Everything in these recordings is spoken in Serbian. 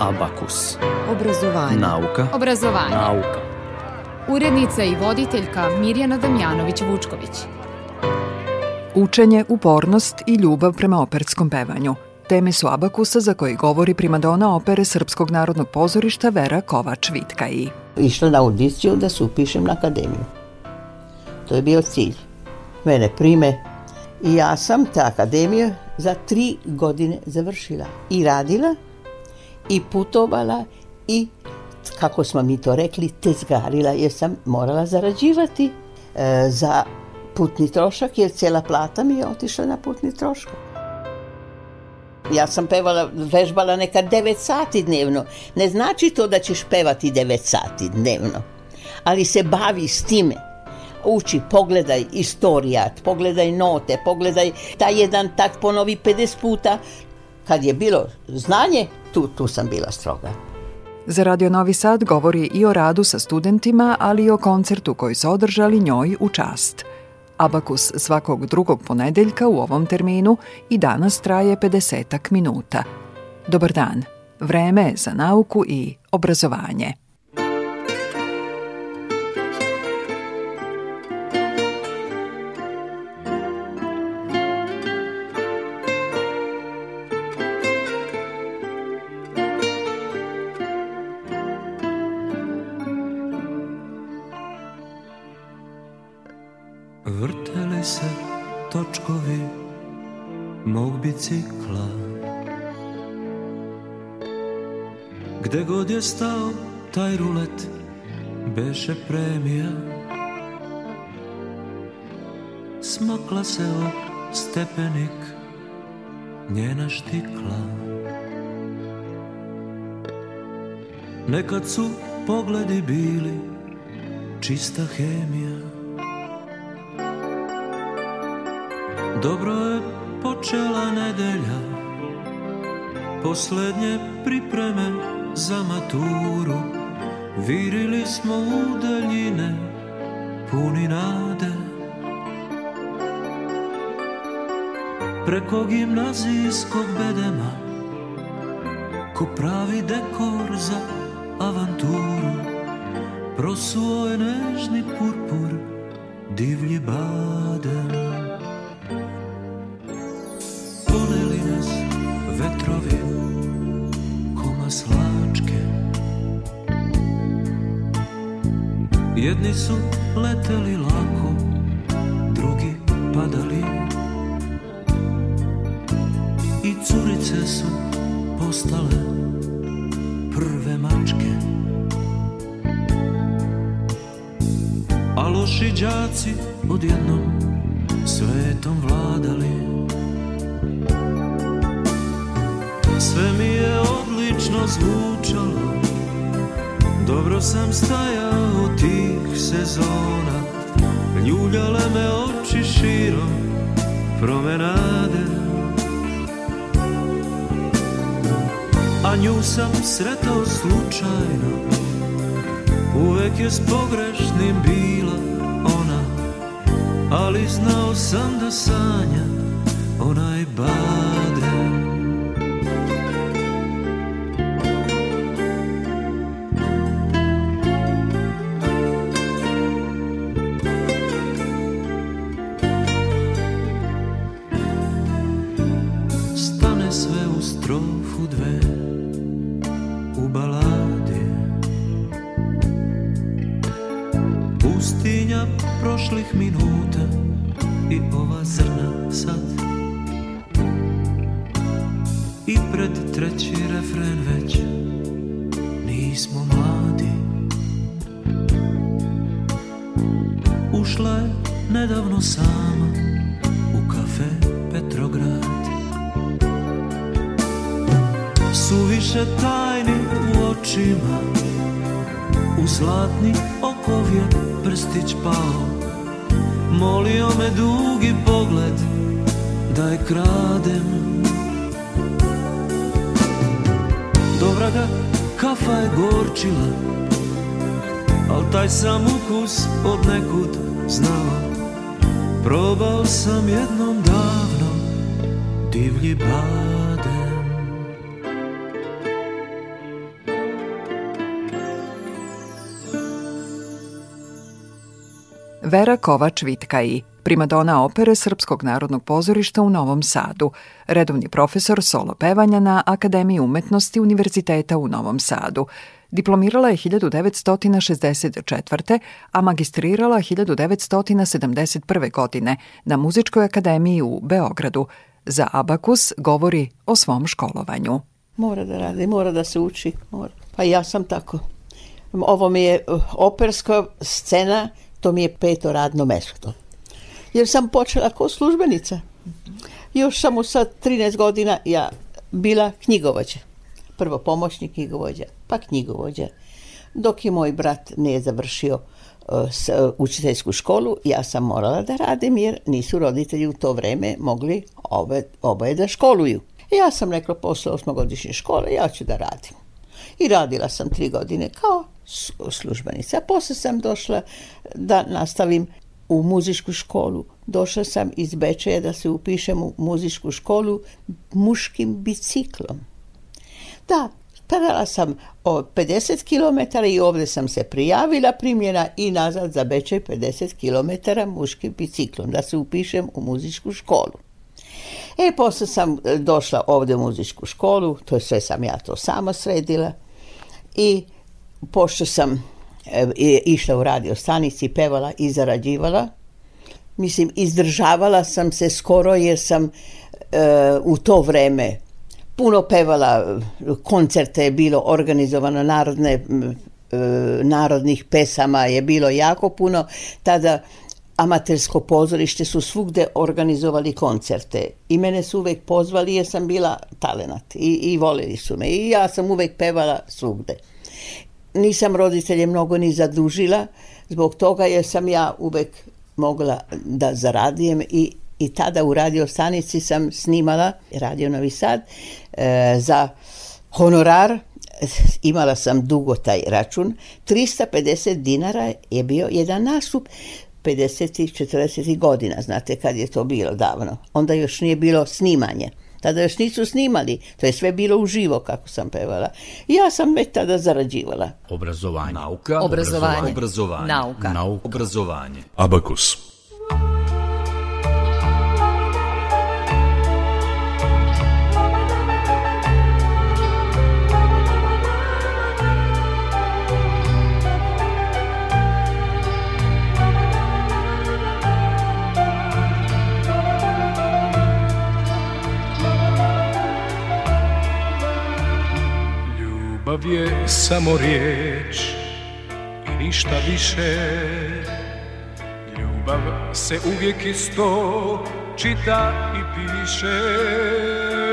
Abakus. Obrazovanje. Nauka. Obrazovanje. Nauka. Urednica i voditeljka Mirjana Damjanović-Vučković. Učenje, upornost i ljubav prema operskom pevanju. Teme su Abakusa za koji govori primadona opere Srpskog narodnog pozorišta Vera kovač i. Išla na audiciju da se upišem na akademiju. To je bio cilj. Mene prime i ja sam ta akademija za tri godine završila i radila i putovala i, kako smo mi to rekli, zgarila jer sam morala zarađivati e, za putni trošak jer cijela plata mi je otišla na putni trošak. Ja sam pevala, vežbala nekad 9 sati dnevno. Ne znači to da ćeš pevati 9 sati dnevno, ali se bavi s time. Uči, pogledaj istorijat, pogledaj note, pogledaj taj jedan tak ponovi 50 puta, kad je bilo znanje, tu, tu sam bila stroga. Za Radio Novi Sad govori i o radu sa studentima, ali i o koncertu koji su održali njoj u čast. Abakus svakog drugog ponedeljka u ovom terminu i danas traje 50 minuta. Dobar dan. Vreme za nauku i obrazovanje. Vrteli se točkovi mog bicikla Gde god je stao taj rulet beše premija Smakla se o stepenik njena štikla Nekad su pogledi bili čista hemija Dobro je počela nedelja Poslednje pripreme za maturu Virili smo u daljine Puni nade Preko gimnazijskog bedema Ko pravi dekor za avanturu Prosuo je nežni purpur Divlji badem Sve mi je odlično zvučalo Dobro sam stajao tih sezona Ljuljale me oči širom promenade A nju sam sretao slučajno Uvek je s pogrešnim bila ona Ali znao sam da sanja onaj bar znao Probao sam jednom davno divlji bade. Vera Kovač-Vitkaji, primadona opere Srpskog narodnog pozorišta u Novom Sadu, redovni profesor solo pevanja na Akademiji umetnosti Univerziteta u Novom Sadu, Diplomirala je 1964. a magistrirala 1971. godine na Muzičkoj akademiji u Beogradu. Za Abakus govori o svom školovanju. Mora da radi, mora da se uči. Mora. Pa ja sam tako. Ovo mi je eh, operska scena, to mi je peto radno mesto. Jer sam počela kao službenica. Još sam sad 13 godina ja bila knjigovađa prvo pomoćni knjigovođa, pa knjigovođa. Dok je moj brat ne završio e, e, učiteljsku školu, ja sam morala da radim jer nisu roditelji u to vreme mogli obe, oboje da školuju. Ja sam rekla posle osmogodišnje škole ja ću da radim. I radila sam tri godine kao službenica. A posle sam došla da nastavim u muzičku školu. Došla sam iz Bečeja da se upišem u muzičku školu muškim biciklom. Da, predala sam o 50 km i ovdje sam se prijavila primjena i nazad za Bečej 50 km muškim biciklom da se upišem u muzičku školu. E, poslije sam e, došla ovdje u muzičku školu, to je sve sam ja to sama sredila i pošto sam e, išla u radio stanici, pevala i zarađivala, mislim, izdržavala sam se skoro jer sam e, u to vreme puno pevala, koncerte je bilo organizovano, narodne, e, narodnih pesama je bilo jako puno. Tada amatersko pozorište su svugde organizovali koncerte i mene su uvek pozvali jer sam bila talenat i, i voljeli su me i ja sam uvek pevala svugde. Nisam roditelje mnogo ni zadužila zbog toga jer sam ja uvek mogla da zaradijem i i tada u radio stanici sam snimala, radio Novi Sad, e, za honorar, imala sam dugo taj račun, 350 dinara je bio jedan nasup 50 40 godina, znate kad je to bilo davno. Onda još nije bilo snimanje. Tada još nisu snimali, to je sve bilo uživo kako sam pevala. Ja sam već tada zarađivala. Obrazovanje. Nauka. Obrazovanje. Obrazovanje. Obrazovanje. Nauka. Abakus. Ljubav je samo riječ i ništa više Ljubav se uvijek isto čita i piše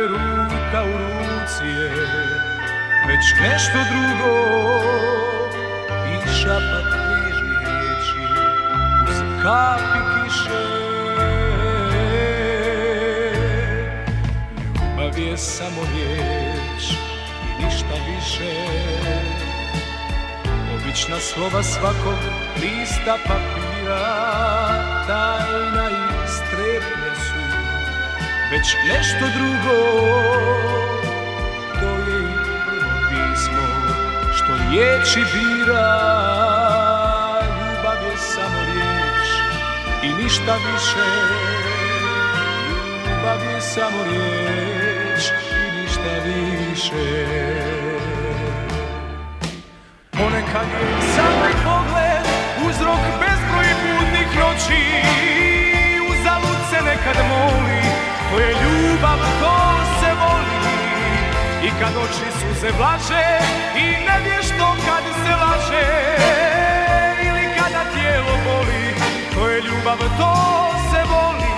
Ruka u ruci je već nešto drugo I šapat križnih riječi uz kapi kiše Ljubav je samo riječ ništa više Obična slova svakog lista papira Tajna i strepne su Već nešto drugo To je i prvo pismo Što riječi bira Ljubav je samo riječ I ništa više Ljubav je samo riječ nikada više Ponekad je samo pogled uzrok bezbroj budnih noći Uzalud se nekad moli, to je ljubav, to se voli I kad oči se vlaže i ne vješ to kad se laže Ili kada tijelo boli, to je ljubav, to se voli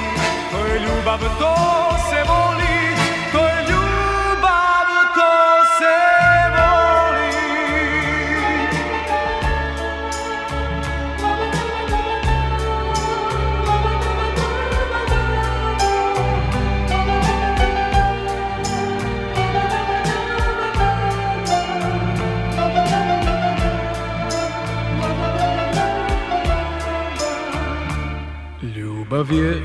To je ljubav, to se voli Ljubav je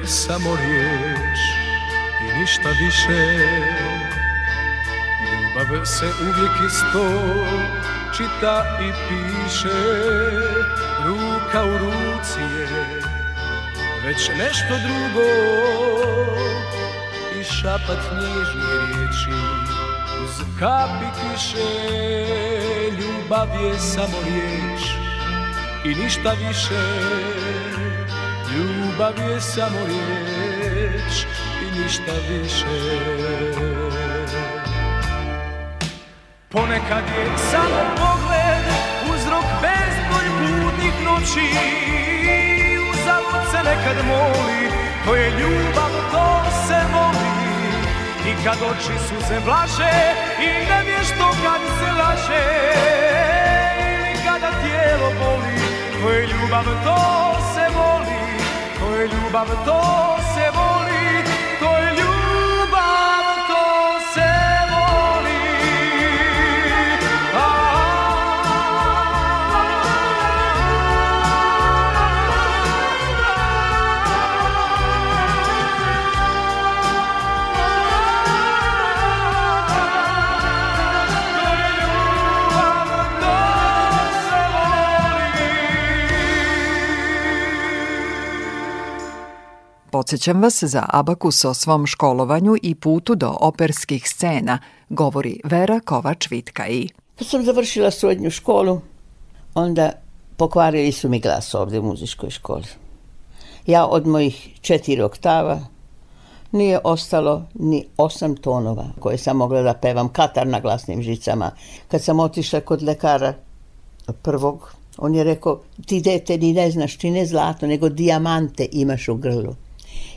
i ništa više Ljubav se uvijek isto čita i piše Ruka u ruci je već nešto drugo I šapat nježnih riječi uz kapi kiše Ljubav je samo riječ i ništa više ljubav je samo riječ i ništa više Ponekad je samo pogled uzrok bezboj budnih noći Uzavod se nekad moli, to je ljubav, to se voli I kad oči se vlaže i ne vješ to kad se laže Ili kada tijelo boli, to je ljubav, to se rhubarb, a toast. Podsećam vas za Abakus o svom školovanju i putu do operskih scena, govori Vera Kovač-Vitka i... Pa Kad sam završila srednju školu, onda pokvarili su mi glas ovdje u muzičkoj školi. Ja od mojih četiri oktava nije ostalo ni osam tonova koje sam mogla da pevam katar na glasnim žicama. Kad sam otišla kod lekara prvog, on je rekao, ti dete ni ne znaš, ti ne zlato, nego dijamante imaš u grlu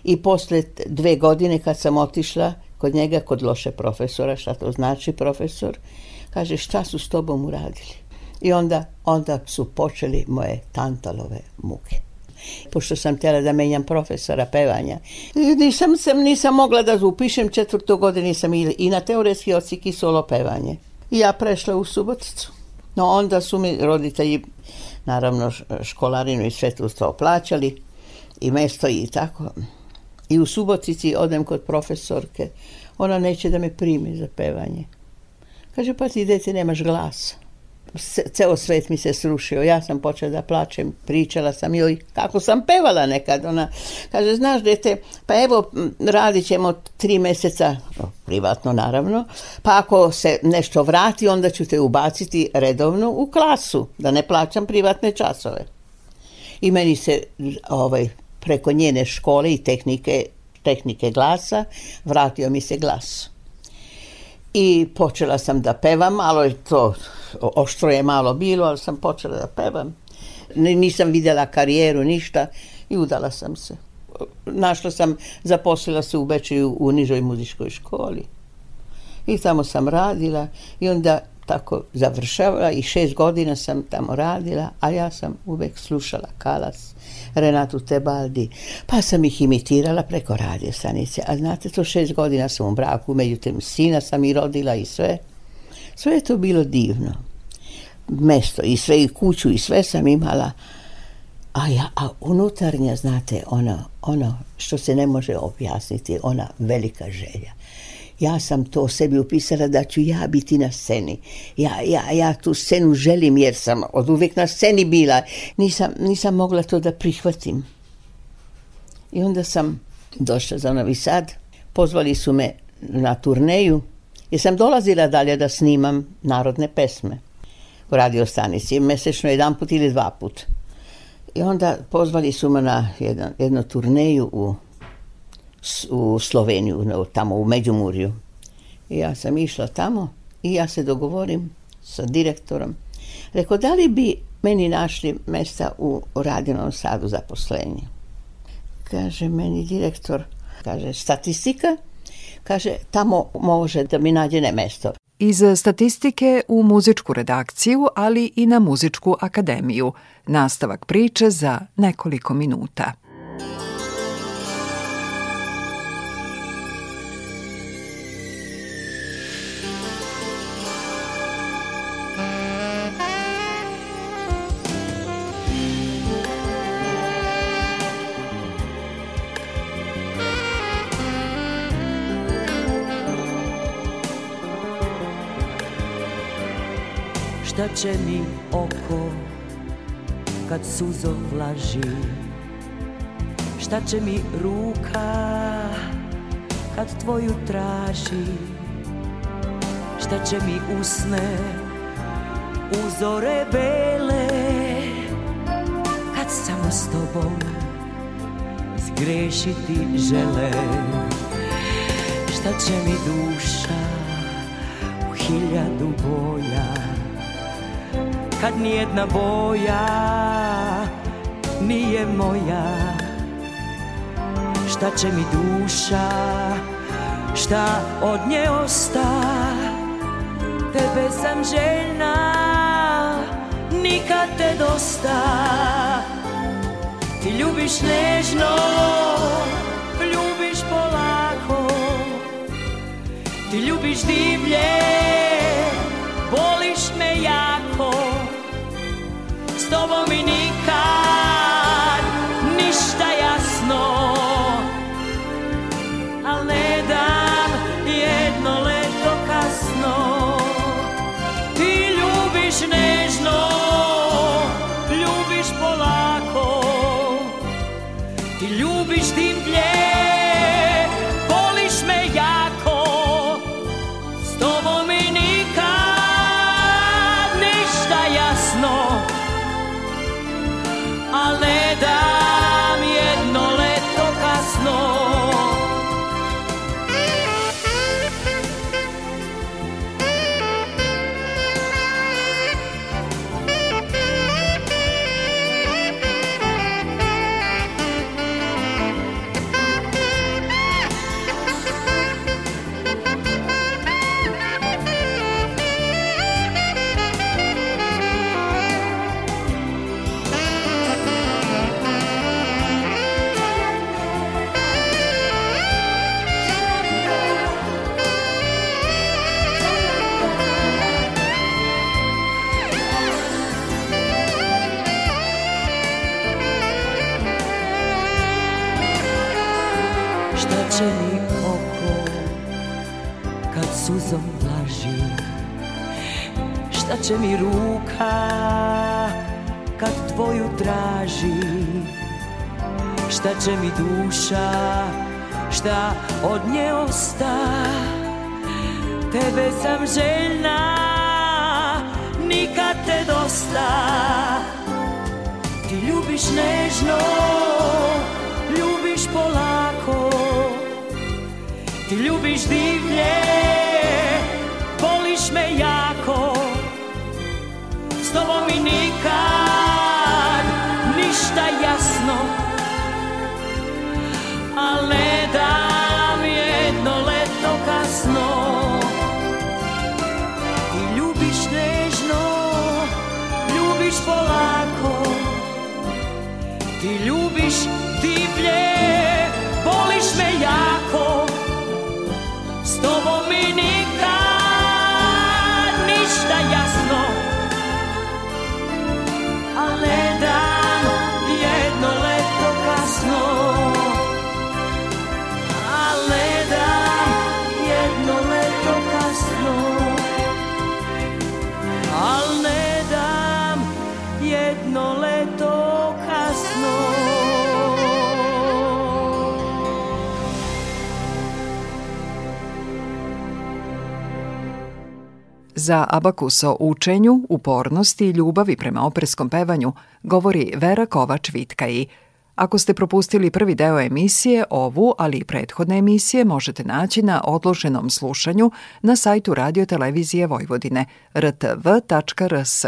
i poslije dve godine kad sam otišla kod njega, kod loše profesora, šta to znači profesor, kaže šta su s tobom uradili? I onda, onda su počeli moje tantalove muke. Pošto sam htjela da menjam profesora pevanja. Nisam, sam, nisam mogla da upišem četvrtu godinu, sam i, i na teoretski ocik i solo pevanje. I ja prešla u Suboticu. No onda su mi roditelji, naravno školarinu i sve to plaćali i mesto i tako. I u Subotici odem kod profesorke. Ona neće da me primi za pevanje. Kaže, pa ti dete nemaš glas Ceo svet mi se srušio. Ja sam počela da plačem, pričala sam joj kako sam pevala nekad. Ona kaže, znaš dete, pa evo radit ćemo tri meseca privatno naravno, pa ako se nešto vrati, onda ću te ubaciti redovno u klasu, da ne plaćam privatne časove. I meni se ovaj, preko njene škole i tehnike, tehnike glasa vratio mi se glas. I počela sam da pevam, malo je to, oštro je malo bilo, ali sam počela da pevam. Nisam vidjela karijeru, ništa i udala sam se. Našla sam, zaposlila se u Bečeju u nižoj muzičkoj školi. I tamo sam radila i onda tako završavala i šest godina sam tamo radila, a ja sam uvek slušala Kalas, Renatu Tebaldi, pa sam ih imitirala preko radio stanice. A znate, to šest godina sam u braku, međutim sina sam i rodila i sve. Sve je to bilo divno. Mesto i sve i kuću i sve sam imala. A, ja, a unutarnja, znate, ono, ono što se ne može objasniti, ona velika želja ja sam to sebi upisala da ću ja biti na sceni. Ja, ja, ja tu scenu želim jer sam od uvijek na sceni bila. Nisam, nisam mogla to da prihvatim. I onda sam došla za Novi Sad. Pozvali su me na turneju jer sam dolazila dalje da snimam narodne pesme u radiostanici, mesečno jedan put ili dva put. I onda pozvali su me na jedan, jednu turneju u u Sloveniju, tamo u Međumurju. ja sam išla tamo i ja se dogovorim sa direktorom. Rekao, da li bi meni našli mjesta u Radinom sadu zaposlenje? Kaže meni direktor, kaže statistika, kaže tamo može da mi nađe mesto. Iz statistike u muzičku redakciju, ali i na muzičku akademiju. Nastavak priče za nekoliko minuta. Šta će mi oko kad suzo vlaži Šta će mi ruka kad tvoju traži Šta će mi usne uzore bele Kad samo s tobom zgrešiti žele Šta će mi duša u hiljadu boja kad nijedna boja nije moja Šta će mi duša, šta od nje osta Tebe sam željna, nikad te dosta Ti ljubiš nežno, ljubiš polako Ti ljubiš divlje od nje osta Tebe sam željna za abakus o učenju, upornosti i ljubavi prema operskom pevanju govori Vera kovač vitkaji ako ste propustili prvi deo emisije, ovu, ali i prethodne emisije možete naći na odloženom slušanju na sajtu Radio Televizije Vojvodine rtv.rs.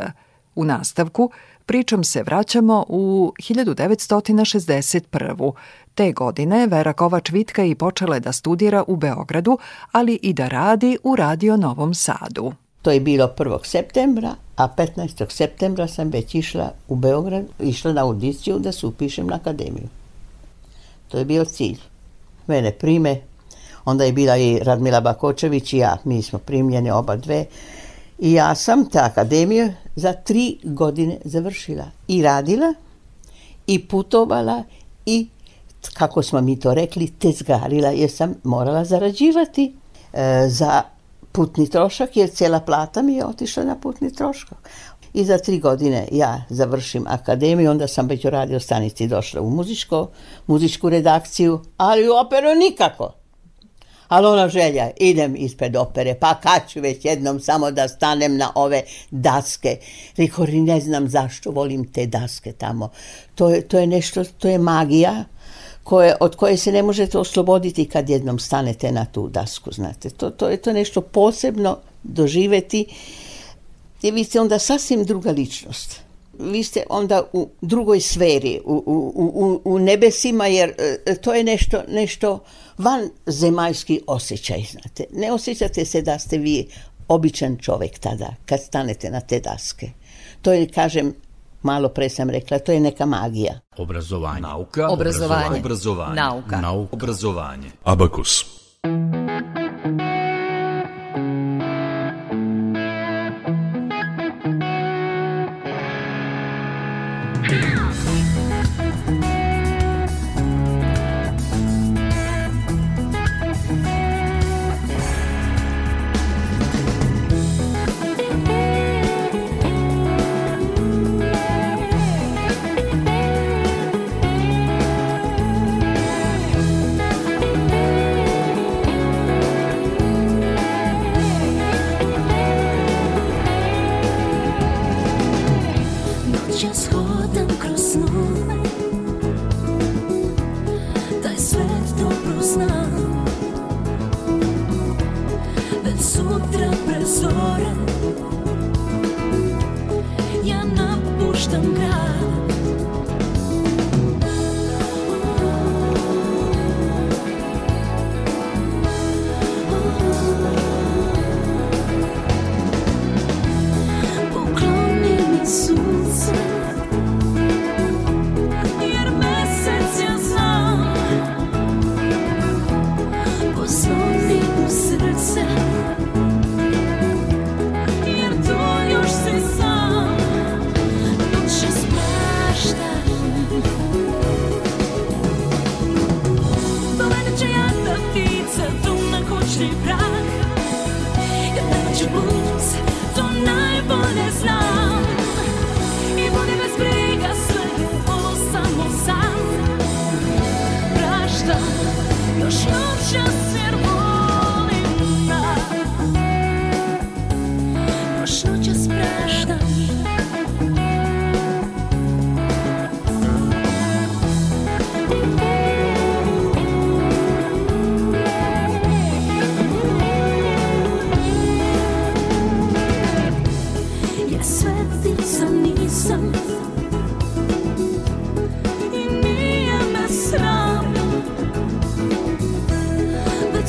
U nastavku pričom se vraćamo u 1961. Te godine Vera Kovač-Vitka i počela je da studira u Beogradu, ali i da radi u Radio Novom Sadu. To je bilo 1. septembra, a 15. septembra sam već išla u Beograd, išla na audiciju da se upišem na akademiju. To je bio cilj. Mene prime, onda je bila i Radmila Bakočević i ja, mi smo primljeni oba dve. I ja sam ta akademiju za tri godine završila i radila i putovala i kako smo mi to rekli, tezgarila jer sam morala zarađivati e, za putni trošak jer cijela plata mi je otišla na putni trošak. I za tri godine ja završim akademiju, onda sam već u radio stanici došla u muzičko, muzičku redakciju, ali u operu nikako. Ali ona želja, idem ispred opere, pa kad ću već jednom samo da stanem na ove daske. Rekori, ne znam zašto volim te daske tamo. To je, to je nešto, to je magija koje, od koje se ne možete osloboditi kad jednom stanete na tu dasku, znate. To, to je to nešto posebno doživeti jer vi ste onda sasvim druga ličnost. Vi ste onda u drugoj sferi, u, u, u, u nebesima, jer e, e, to je nešto, nešto van zemaljski osjećaj, znate. Ne osjećate se da ste vi običan čovjek tada, kad stanete na te daske. To je, kažem, malo prej sem rekla, to je neka magija. Obrazovanje. Nauka. Obrazovanje. Obrazovanje. Nauka. Nauka. Obrazovanje. Abakus. Yeah.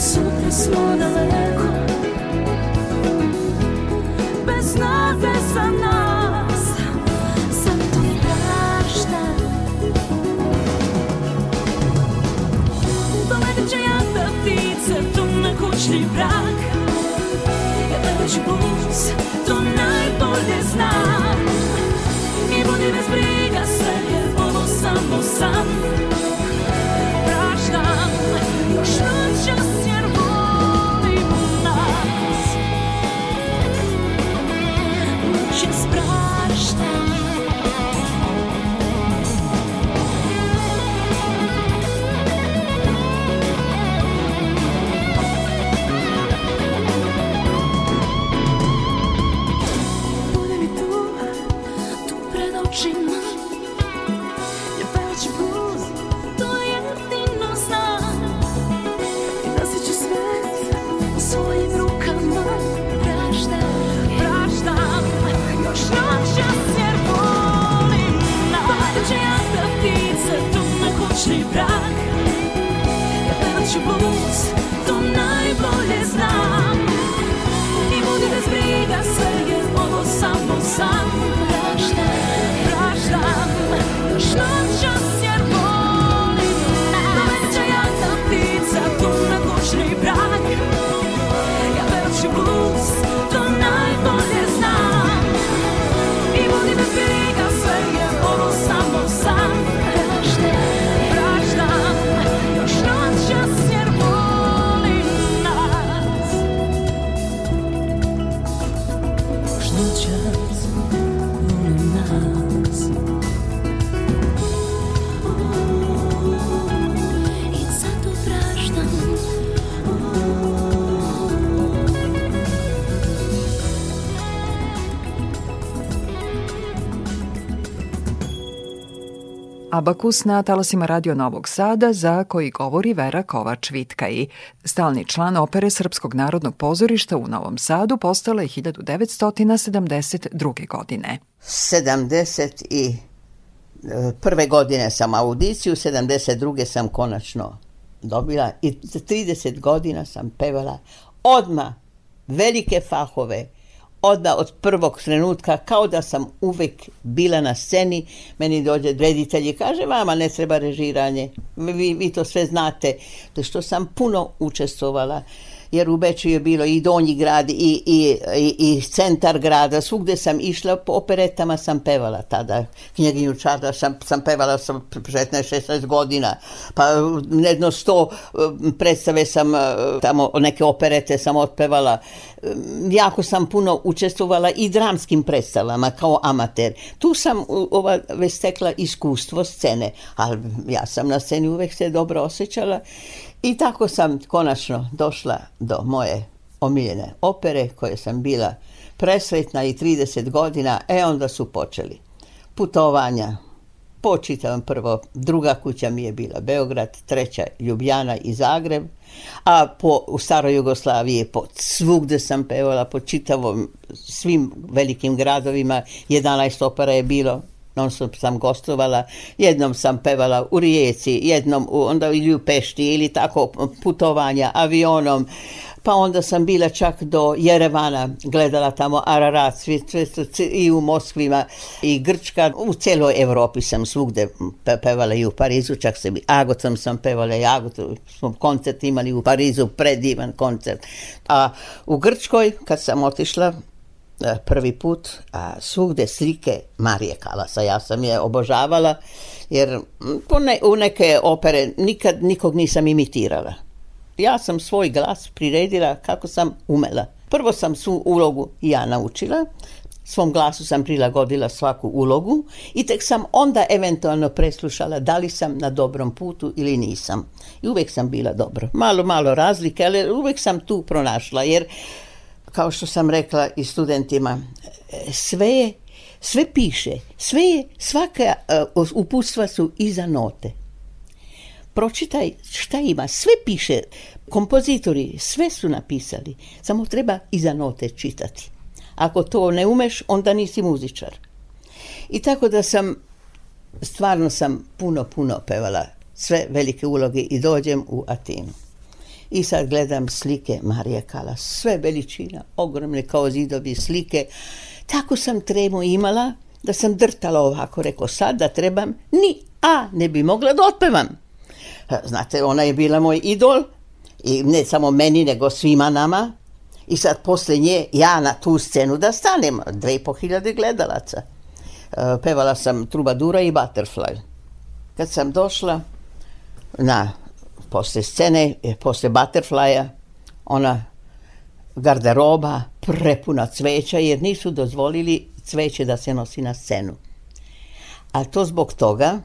sutra smo daleko Bez nade za nas Zato prašta Doletit će jata ptice Tu na kućni prag Ja tebe ću bus To najbolje zna. sve je ovo samo sam Praštam, praštam, što čas Abakus na talasima Radio Novog Sada za koji govori Vera Kovač-Vitkaji. Stalni član opere Srpskog narodnog pozorišta u Novom Sadu postala je 1972. godine. 70 i e, prve godine sam audiciju, 72. sam konačno dobila i 30 godina sam pevala odma velike fahove odmah od prvog trenutka, kao da sam uvek bila na sceni, meni dođe reditelj i kaže, vama ne treba režiranje, vi, vi to sve znate, to što sam puno učestvovala jer u Beču je bilo i Donji grad i, i, i, centar grada, Svugde sam išla, po operetama sam pevala tada, knjeginju Čarda sam, sam pevala sam 15-16 godina, pa jedno sto predstave sam e, tamo, neke operete sam otpevala, e, jako sam puno učestvovala i dramskim predstavama kao amater. Tu sam ova, već iskustvo scene, ali ja sam na sceni uvek se dobro osjećala i tako sam konačno došla do moje omiljene opere koje sam bila presretna i 30 godina, e onda su počeli putovanja. Počitavam prvo, druga kuća mi je bila Beograd, treća Ljubljana i Zagreb, a po, u staroj Jugoslaviji po svugde sam pevala, po čitavom svim velikim gradovima, 11 opera je bilo, non sam gostovala, jednom sam pevala u Rijeci, jednom u, onda ili u Pešti ili tako putovanja avionom. Pa onda sam bila čak do Jerevana, gledala tamo Ararat, i u Moskvima i Grčka. U cijeloj Europi sam svugde pevala i u Parizu, čak se bi Agotom sam pevala i Agotom. Smo koncert imali u Parizu, predivan koncert. A u Grčkoj, kad sam otišla, E, prvi put, a svugde slike Marije Kalasa. Ja sam je obožavala jer u neke opere nikad nikog nisam imitirala. Ja sam svoj glas priredila kako sam umela. Prvo sam svu ulogu ja naučila, svom glasu sam prilagodila svaku ulogu i tek sam onda eventualno preslušala da li sam na dobrom putu ili nisam. I uvijek sam bila dobro. Malo, malo razlike, ali uvijek sam tu pronašla jer kao što sam rekla i studentima, sve je, sve piše, sve je, svaka upustva e, uputstva su iza note. Pročitaj šta ima, sve piše, kompozitori, sve su napisali, samo treba iza note čitati. Ako to ne umeš, onda nisi muzičar. I tako da sam, stvarno sam puno, puno pevala sve velike uloge i dođem u Atinu. I sad gledam slike Marije Kalas, sve veličina, ogromne kao zidovi slike. Tako sam tremu imala da sam drtala ovako, rekao sad da trebam, ni a ne bi mogla da otpevam. Znate, ona je bila moj idol, i ne samo meni, nego svima nama. I sad posle nje ja na tu scenu da stanem, dve i po hiljade gledalaca. E, pevala sam Trubadura i Butterfly. Kad sam došla na Posle scene, eh, poslije butterflya, ona garderoba prepuna cveća jer nisu dozvolili cveće da se nosi na scenu. A to zbog toga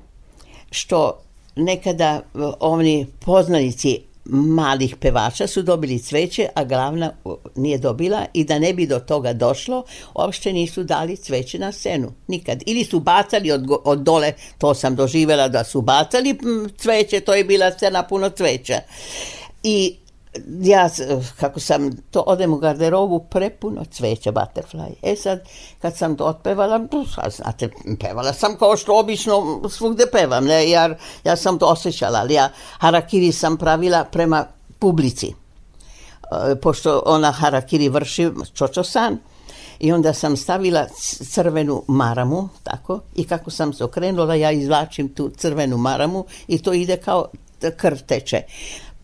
što nekada eh, oni poznanici malih pevača su dobili cveće, a glavna nije dobila i da ne bi do toga došlo, uopšte nisu dali cveće na scenu, nikad. Ili su bacali od, od dole, to sam doživjela da su bacali cveće, to je bila scena puno cveća. I ja, kako sam, to odem u garderobu prepuno cveća butterfly. E sad, kad sam to otpevala, a znate, pevala sam kao što obično svugde pevam, ne, jer ja sam to osjećala, ali ja harakiri sam pravila prema publici. E, pošto ona harakiri vrši san i onda sam stavila crvenu maramu, tako, i kako sam se okrenula, ja izvlačim tu crvenu maramu i to ide kao krv teče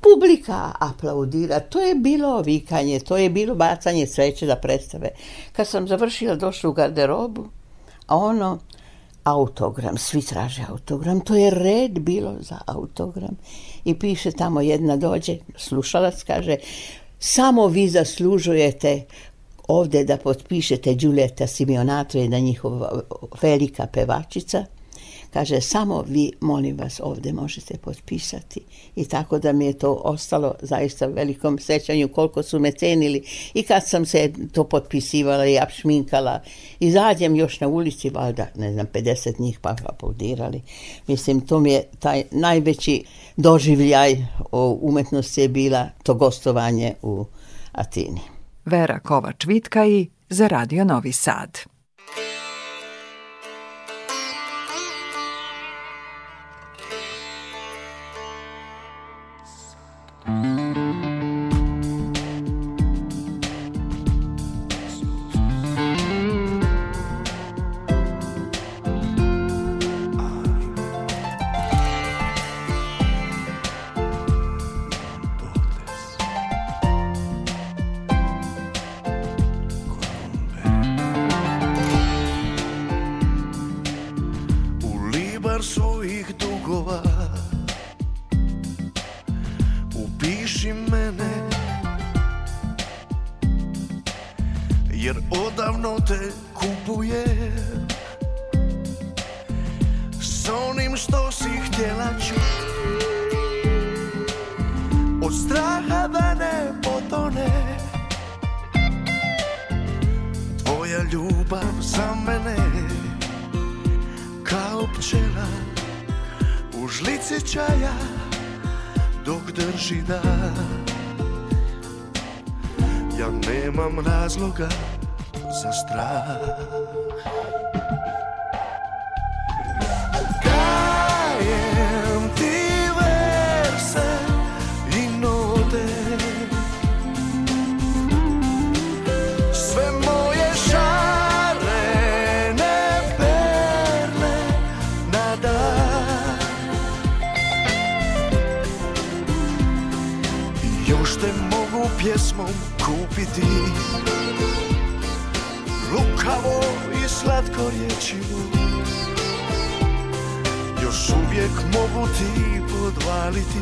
publika aplaudira, to je bilo vikanje, to je bilo bacanje sveće za predstave. Kad sam završila, došla u garderobu, a ono, autogram, svi traže autogram, to je red bilo za autogram. I piše tamo jedna dođe, slušalac kaže, samo vi zaslužujete ovdje da potpišete Đuljeta Simionato, jedna njihova velika pevačica, Kaže, samo vi, molim vas, ovdje možete potpisati. I tako da mi je to ostalo zaista u velikom sećanju koliko su me cenili. I kad sam se to potpisivala i apšminkala, i izađem još na ulici, valjda, ne znam, 50 njih pa aplaudirali. Mislim, to mi je taj najveći doživljaj o umetnosti je bila to gostovanje u Atini. Vera kovač za Radio Novi Sad. Mm-hmm. osjećaja dok drži dan Ja nemam razloga za strah ti Lukavo i slatko riječivo Još uvijek mogu ti podvaliti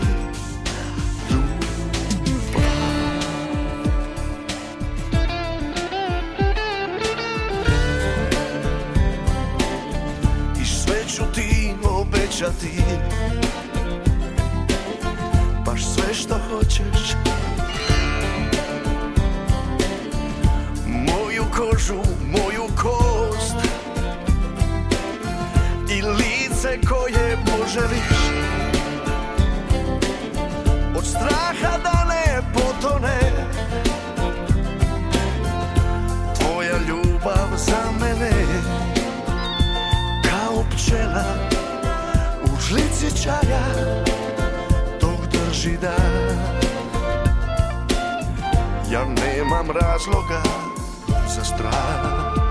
I sve ću ti obećati Baš sve što hoćeš kožu moju kost I lice koje poželiš Od straha da ne potone Tvoja ljubav za mene Kao pčela u žlici čaja Dok drži dan Ja nemam razloga za strah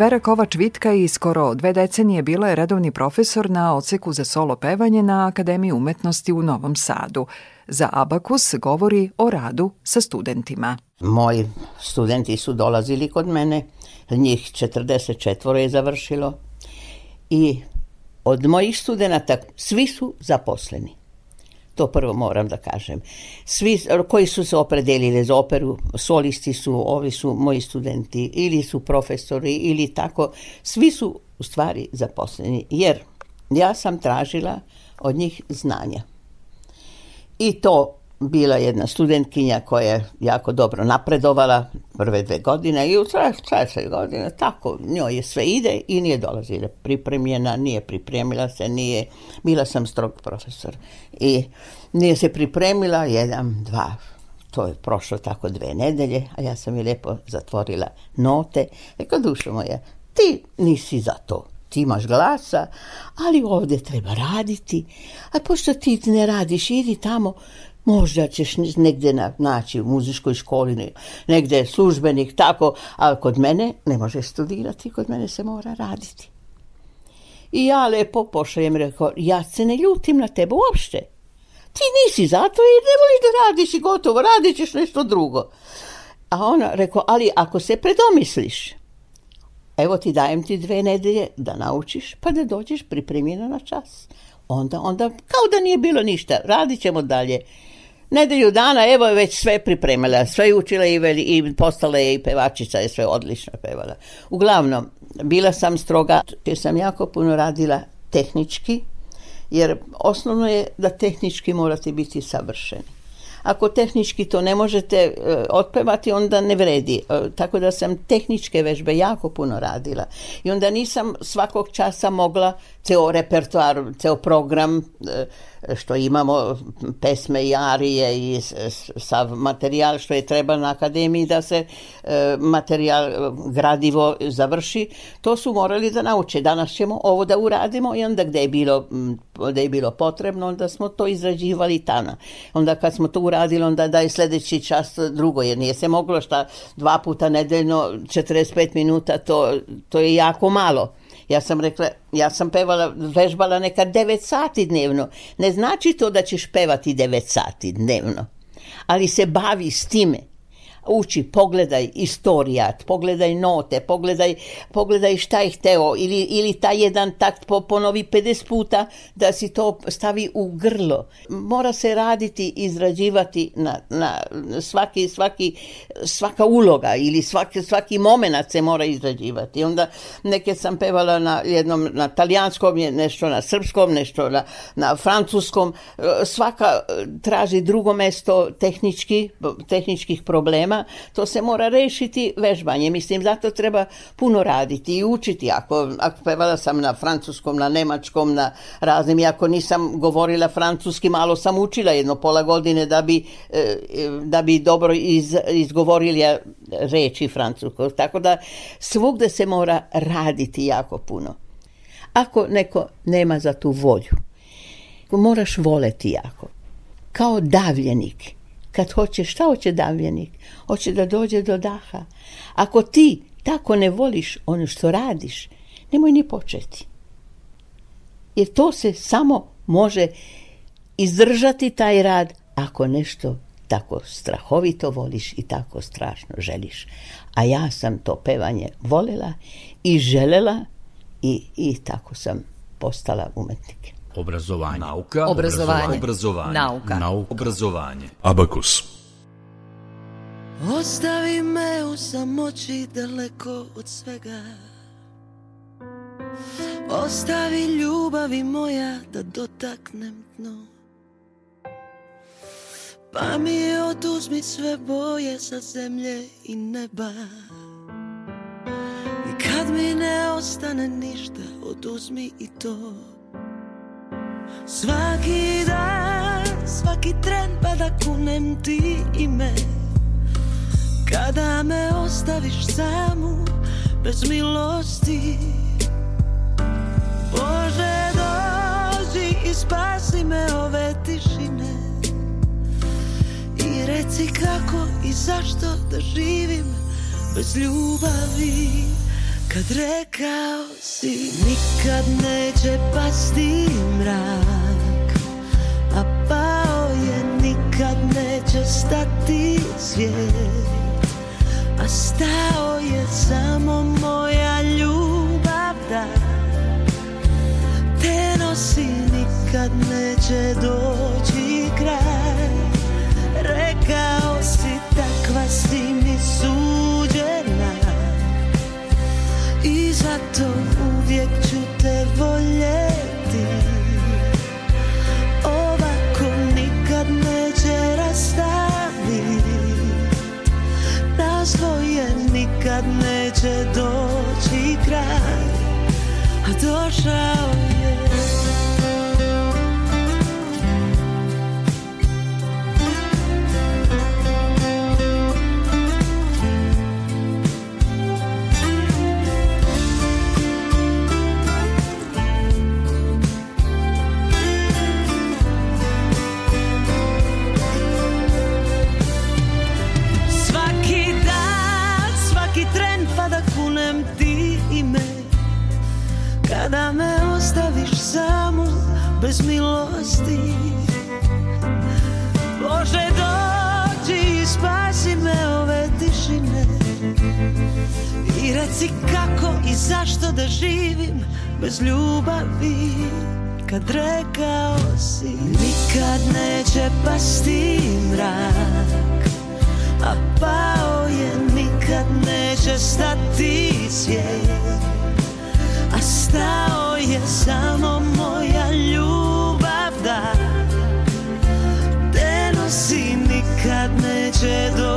Vera Kovač-Vitka i skoro dve decenije bila je redovni profesor na odseku za solo pevanje na Akademiji umetnosti u Novom Sadu. Za Abakus govori o radu sa studentima. Moji studenti su dolazili kod mene, njih 44 je završilo i od mojih studenta svi su zaposleni to prvo moram da kažem. Svi koji su se opredelili za operu, solisti su, ovi su moji studenti, ili su profesori, ili tako, svi su u stvari zaposleni, jer ja sam tražila od njih znanja. I to bila jedna studentkinja koja je jako dobro napredovala prve dve godine i u trećoj godina tako njoj je sve ide i nije dolazila pripremljena, nije pripremila se, nije, bila sam strog profesor i nije se pripremila, jedan, dva, to je prošlo tako dve nedelje, a ja sam je lijepo zatvorila note. Rekla dušo moja, ti nisi za to, ti imaš glasa, ali ovdje treba raditi, a pošto ti ne radiš, idi tamo Možda ćeš negdje naći u muzičkoj školi, negdje službenik, tako, a kod mene ne možeš studirati, kod mene se mora raditi. I ja lepo pošaljem, rekao, ja se ne ljutim na tebe uopšte. Ti nisi zato jer ne voliš da radiš i gotovo, radit ćeš nešto drugo. A ona rekao, ali ako se predomisliš, evo ti dajem ti dve nedelje da naučiš pa da dođeš pripremljena na čas. Onda, onda, kao da nije bilo ništa, radit ćemo dalje. Nedelju dana, evo je već sve pripremila, sve je učila i, i postala je i pevačica, je sve odlično pevala. Uglavnom, bila sam stroga, jer sam jako puno radila tehnički, jer osnovno je da tehnički morate biti savršeni. Ako tehnički to ne možete e, otpevati, onda ne vredi. E, tako da sam tehničke vežbe jako puno radila. I onda nisam svakog časa mogla ceo repertoar, ceo program e, što imamo pesme i arije i sav materijal što je treba na akademiji da se e, materijal e, gradivo završi, to su morali da nauče. Danas ćemo ovo da uradimo i onda gde je bilo, gde je bilo potrebno, onda smo to izrađivali tana. Onda kad smo to uradili, onda da je sljedeći čas drugo, jer nije se moglo šta dva puta nedeljno 45 minuta, to, to je jako malo. Ja sam rekla, ja sam pevala, vežbala nekad 9 sati dnevno. Ne znači to da ćeš pevati devet sati dnevno, ali se bavi s time uči, pogledaj istorijat, pogledaj note, pogledaj, pogledaj šta je hteo ili, ili taj jedan takt ponovi 50 puta da si to stavi u grlo. Mora se raditi, izrađivati na, na svaki, svaki, svaka uloga ili svaki, svaki moment se mora izrađivati. Onda neke sam pevala na jednom, na talijanskom, nešto na srpskom, nešto na, na francuskom. Svaka traži drugo mesto tehnički, tehničkih problema to se mora rešiti vežbanje. Mislim, zato treba puno raditi i učiti. Ako, ako pevala sam na francuskom, na nemačkom, na raznim, i ako nisam govorila francuski, malo sam učila jedno pola godine da bi, e, e, da bi dobro iz, izgovorili reči Francusko Tako da svugde se mora raditi jako puno. Ako neko nema za tu volju, moraš voleti jako. Kao davljenik kad hoće, šta hoće davljenik? Hoće da dođe do daha. Ako ti tako ne voliš ono što radiš, nemoj ni početi. Jer to se samo može izdržati taj rad ako nešto tako strahovito voliš i tako strašno želiš. A ja sam to pevanje volela i želela i, i tako sam postala umetnikem Obrazovanje. Nauka. Obrazovanje. Obrazovanje. Nauka. Nauka. Obrazovanje. Abakus. Ostavi me u samoći daleko od svega. Ostavi ljubavi moja da dotaknem dno. Pa mi oduzmi sve boje sa zemlje i neba. I kad mi ne ostane ništa, oduzmi i to. Svaki dan, svaki tren pa da kunem ti me, Kada me ostaviš samu bez milosti Bože dođi i spasi me ove tišine I reci kako i zašto da živim bez ljubavi kad rekao si nikad neće pasti mrak A pao je nikad neće stati svijet A stao je samo moja ljubav da Te nosi nikad neće doći kraj Rekao si takva si mi su će doći kraj, a došao radosti Bože dođi i spasi me ove tišine I reci kako i zašto da živim bez ljubavi Kad rekao si Nikad neće pasti mrak A pao je nikad neće stati svijet A stao je samo cedo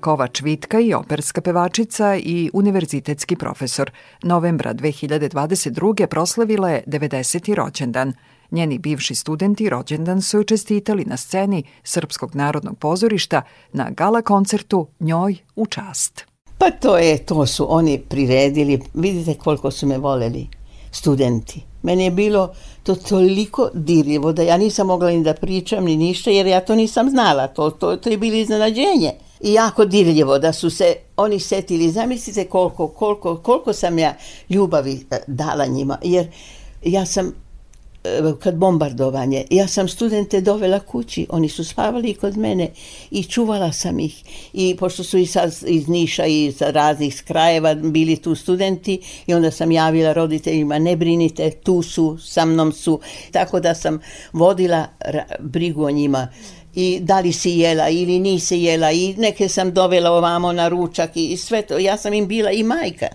Kovač-Vitka i operska pevačica i univerzitetski profesor. Novembra 2022. proslavila je 90. rođendan. Njeni bivši studenti rođendan su joj čestitali na sceni Srpskog narodnog pozorišta na gala koncertu Njoj u čast. Pa to je, to su oni priredili. Vidite koliko su me voleli studenti. Meni je bilo to toliko dirljivo da ja nisam mogla ni da pričam ni ništa jer ja to nisam znala. To, to, to je bilo iznenađenje i jako divljivo da su se oni setili. Zamislite koliko, koliko, koliko sam ja ljubavi e, dala njima. Jer ja sam, e, kad bombardovanje, ja sam studente dovela kući. Oni su spavali kod mene i čuvala sam ih. I pošto su i sad iz Niša i iz raznih krajeva bili tu studenti i onda sam javila roditeljima ne brinite, tu su, sa mnom su. Tako da sam vodila brigu o njima i da li si jela ili nisi jela i neke sam dovela ovamo na ručak i, sve to. Ja sam im bila i majka.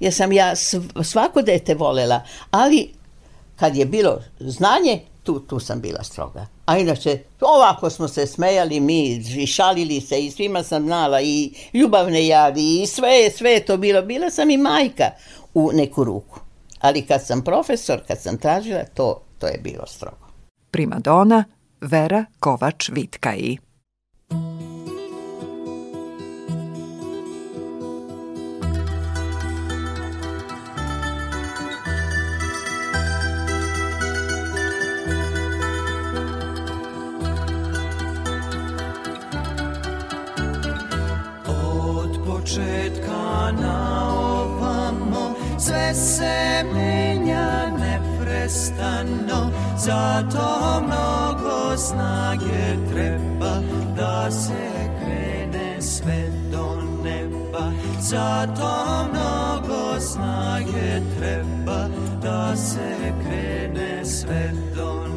Ja sam ja svako dete volela, ali kad je bilo znanje, tu, tu sam bila stroga. A inače, ovako smo se smejali mi i šalili se i svima sam znala i ljubavne javi i sve, sve to bilo. Bila sam i majka u neku ruku. Ali kad sam profesor, kad sam tražila, to, to je bilo strogo. Dona Vera Kovač-Vitkaji. početka na ovamo sve se menja ne neprestano, zato mnogo snage treba da se krene sve do neba. Zato mnogo snage treba da se krene sve do neba.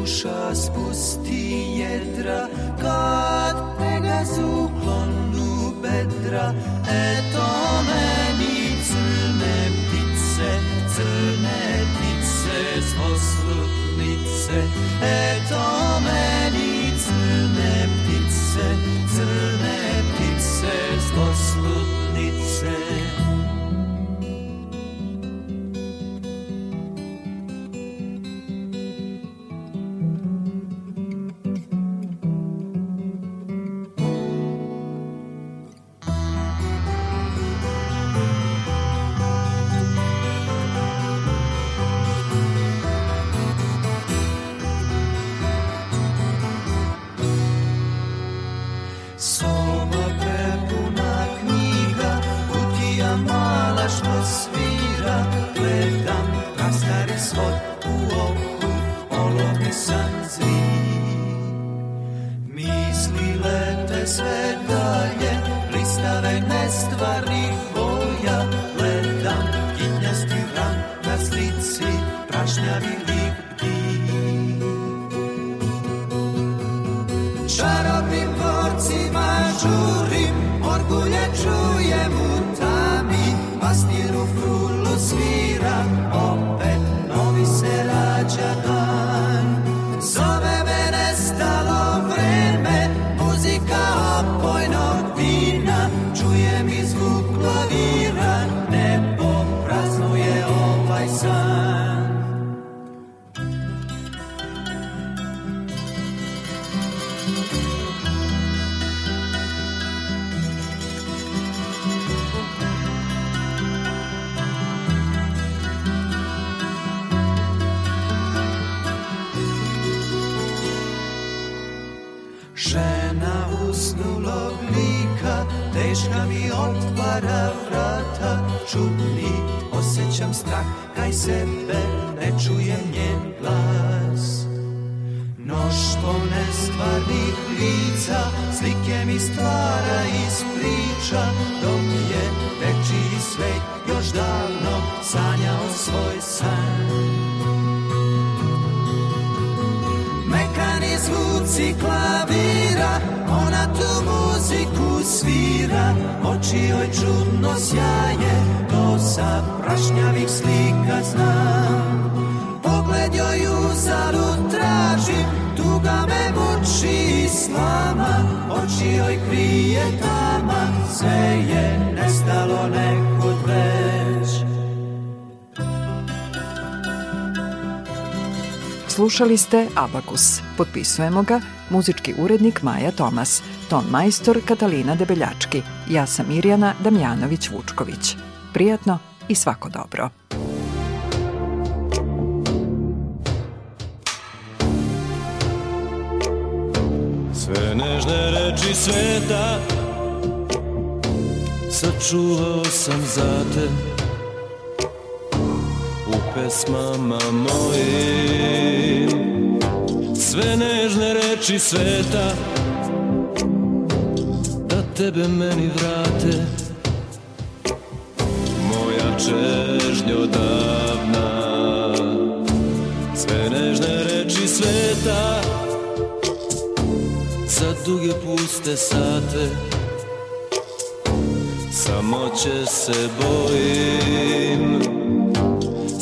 pokuša spusti jedra Kad Pegazu klonu bedra Eto meni crne ptice Crne ptice s poslušnice kraj sebe ne čujem njen glas Mnoštvo nestvarnih lica slike mi stvara iz priča Dok je veći svet još davno sanjao svoj san Mekani zvuci klavi tu muziku svira, oči joj čudno sjaje, to sa prašnjavih slika znam. Pogled joj zaru tražim, tuga me muči i slama, oči joj krije tama, sve je nestalo neka. Slušali ste Abakus. Potpisujemo ga muzički urednik Maja Tomas, ton majstor Katalina Debeljački. Ja sam Mirjana Damjanović-Vučković. Prijatno i svako dobro. Sve nežne reči sveta Sačuvao sam za te pesmama mojim Sve nežne reči sveta Da tebe meni vrate Moja čežnjo davna Sve nežne reči sveta Za duge puste sate Samo će se bojim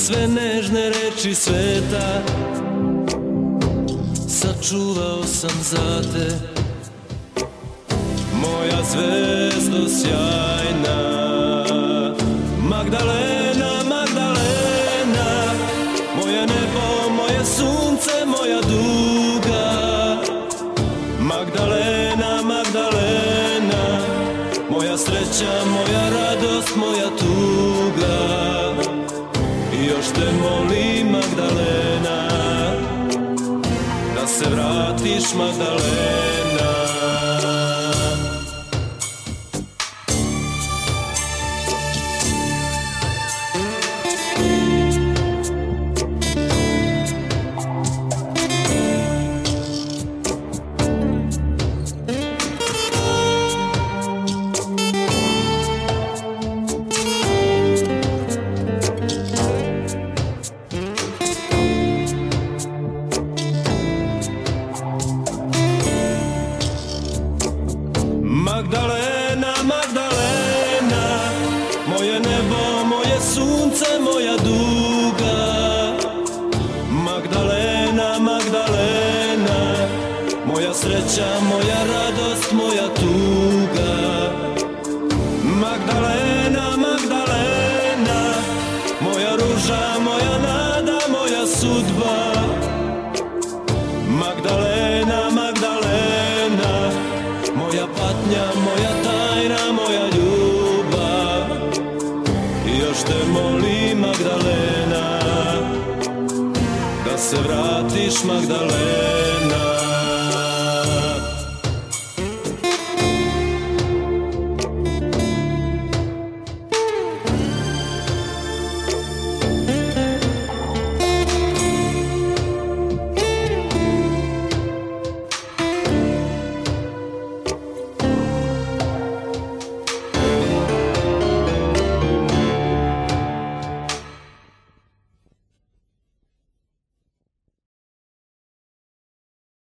sve nežne reči sveta Sačuvao sam za te Moja zvezdo sjajna Magdalena, Magdalena Moje nebo, moje sunce, moja duga Magdalena, Magdalena Moja sreća, moja radost, moja tuga te molim Magdalena Da se vratiš Magdalena